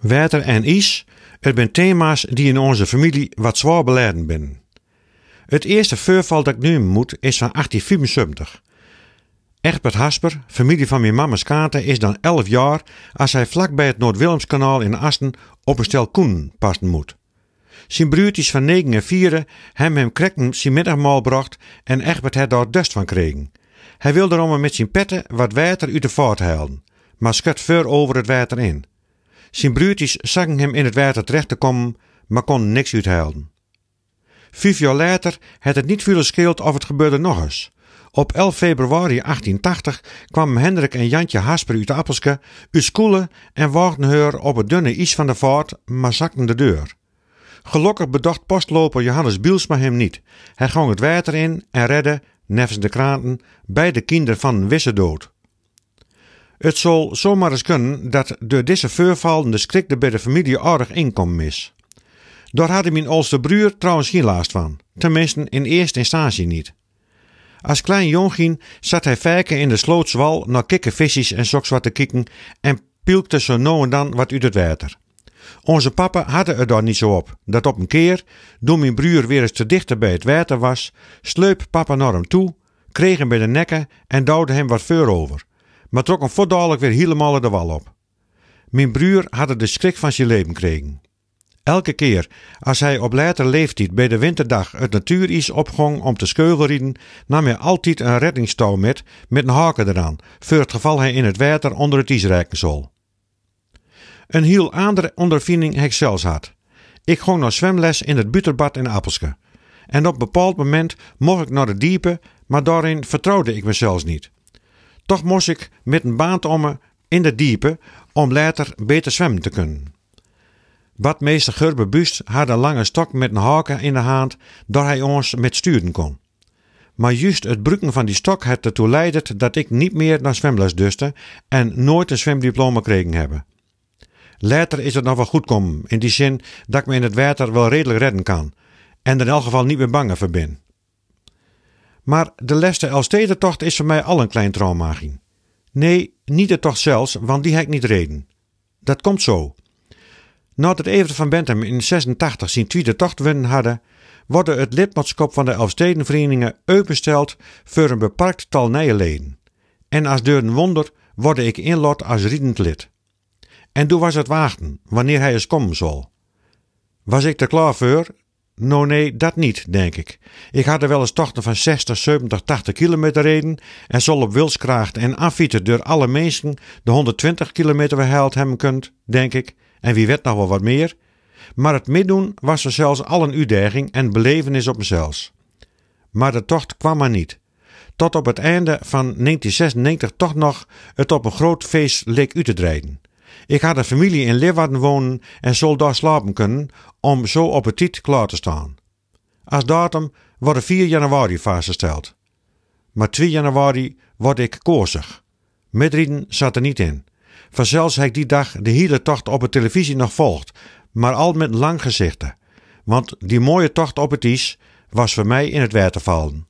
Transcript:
Water en ijs, het zijn thema's die in onze familie wat zwaar beladen binnen. Het eerste voorval dat ik nu moet is van 1875. Egbert Hasper, familie van mijn mama's kaarten, is dan 11 jaar als hij vlak bij het Noord-Willemskanaal in Asten op een stel koen passen moet. Zijn broertjes van 9 en 4 hem hem krekken zijn middagmaal bracht en Egbert had daar dust van kregen. Hij wilde erom met zijn petten wat water uit de vaart halen, maar schut ver over het water in. Zijn broertjes zagen hem in het water terecht te komen, maar konden niks uithalen. Vijf jaar later had het niet veel gescheeld of het gebeurde nog eens. Op 11 februari 1880 kwamen Hendrik en Jantje Hasper uit Appelske uit schoelen en wachten haar op het dunne ijs van de vaart, maar zakten de deur. Gelukkig bedacht postloper Johannes Bielsma hem niet. Hij ging het water in en redde, nevens de kranten, beide kinderen van wisse dood. Het zal zomaar eens kunnen dat door deze voorval de schrik bij de familie aardig inkomen is. Daar had mijn oudste broer trouwens geen last van, tenminste in eerste instantie niet. Als klein jongien zat hij vaker in de slootswal naar kikkervisjes en zoks wat te kikken en pielkte zo nou en dan wat uit het water. Onze papa hadden er daar niet zo op, dat op een keer, toen mijn broer weer eens te dichter bij het water was, sleup papa naar hem toe, kreeg hem bij de nekken en duwde hem wat veur over, maar trok hem voordadelijk weer helemaal de wal op. Mijn broer had de schrik van zijn leven gekregen. Elke keer als hij op later leeftijd bij de winterdag het natuurijs opgong om te skeugelrieden, nam hij altijd een reddingstouw met, met een haken eraan, voor het geval hij in het water onder het ijs reiken. Een heel andere ondervinding heb ik zelfs had. Ik ging naar zwemles in het buterbad in Appelske. En op een bepaald moment mocht ik naar de diepe, maar daarin vertrouwde ik mezelf niet. Toch moest ik met een baand om me in de diepe om later beter zwemmen te kunnen. Badmeester Gerbe Bust had een lange stok met een haken in de hand, dat hij ons met sturen kon. Maar juist het brukken van die stok had ertoe leidend dat ik niet meer naar zwemles duste en nooit een zwemdiploma kregen hebben. Later is het nog wel goed komen, in die zin dat ik me in het water wel redelijk redden kan en er in elk geval niet meer bang voor ben. Maar de leste Elstede-tocht is voor mij al een klein trauma. Nee, niet de tocht zelfs, want die heb ik niet reden. Dat komt zo. Nadat Evert van Bentham in 86 zijn tweede tocht winnen hadden, wordt het lidmaatschap van de Elfstedenverenigingen uitbesteld voor een beperkt tal nieuwe. En als deur een wonder word ik inlot als riedend lid. En toen was het wachten, wanneer hij eens komen zal. Was ik er klaar voor? Nou nee, dat niet, denk ik. Ik had er wel eens tochten van 60, 70, 80 kilometer reden en zal op wilskracht en affieten door alle mensen de 120 kilometer verhaald hebben kunt, denk ik. En wie weet nog wel wat meer. Maar het middoen was er zelfs al een uitdaging en belevenis op mezelf. Maar de tocht kwam maar niet. Tot op het einde van 1996 toch nog het op een groot feest leek uit te draaien. Ik had een familie in Leeuwarden wonen en zal daar slapen kunnen om zo op het tijd klaar te staan. Als datum wordt 4 januari vastgesteld. Maar 2 januari word ik koosig. Medrieden zat er niet in. Vanzelfs heb ik die dag de hele tocht op de televisie nog volgd, maar al met lang gezichten. Want die mooie tocht op het ijs was voor mij in het water vallen.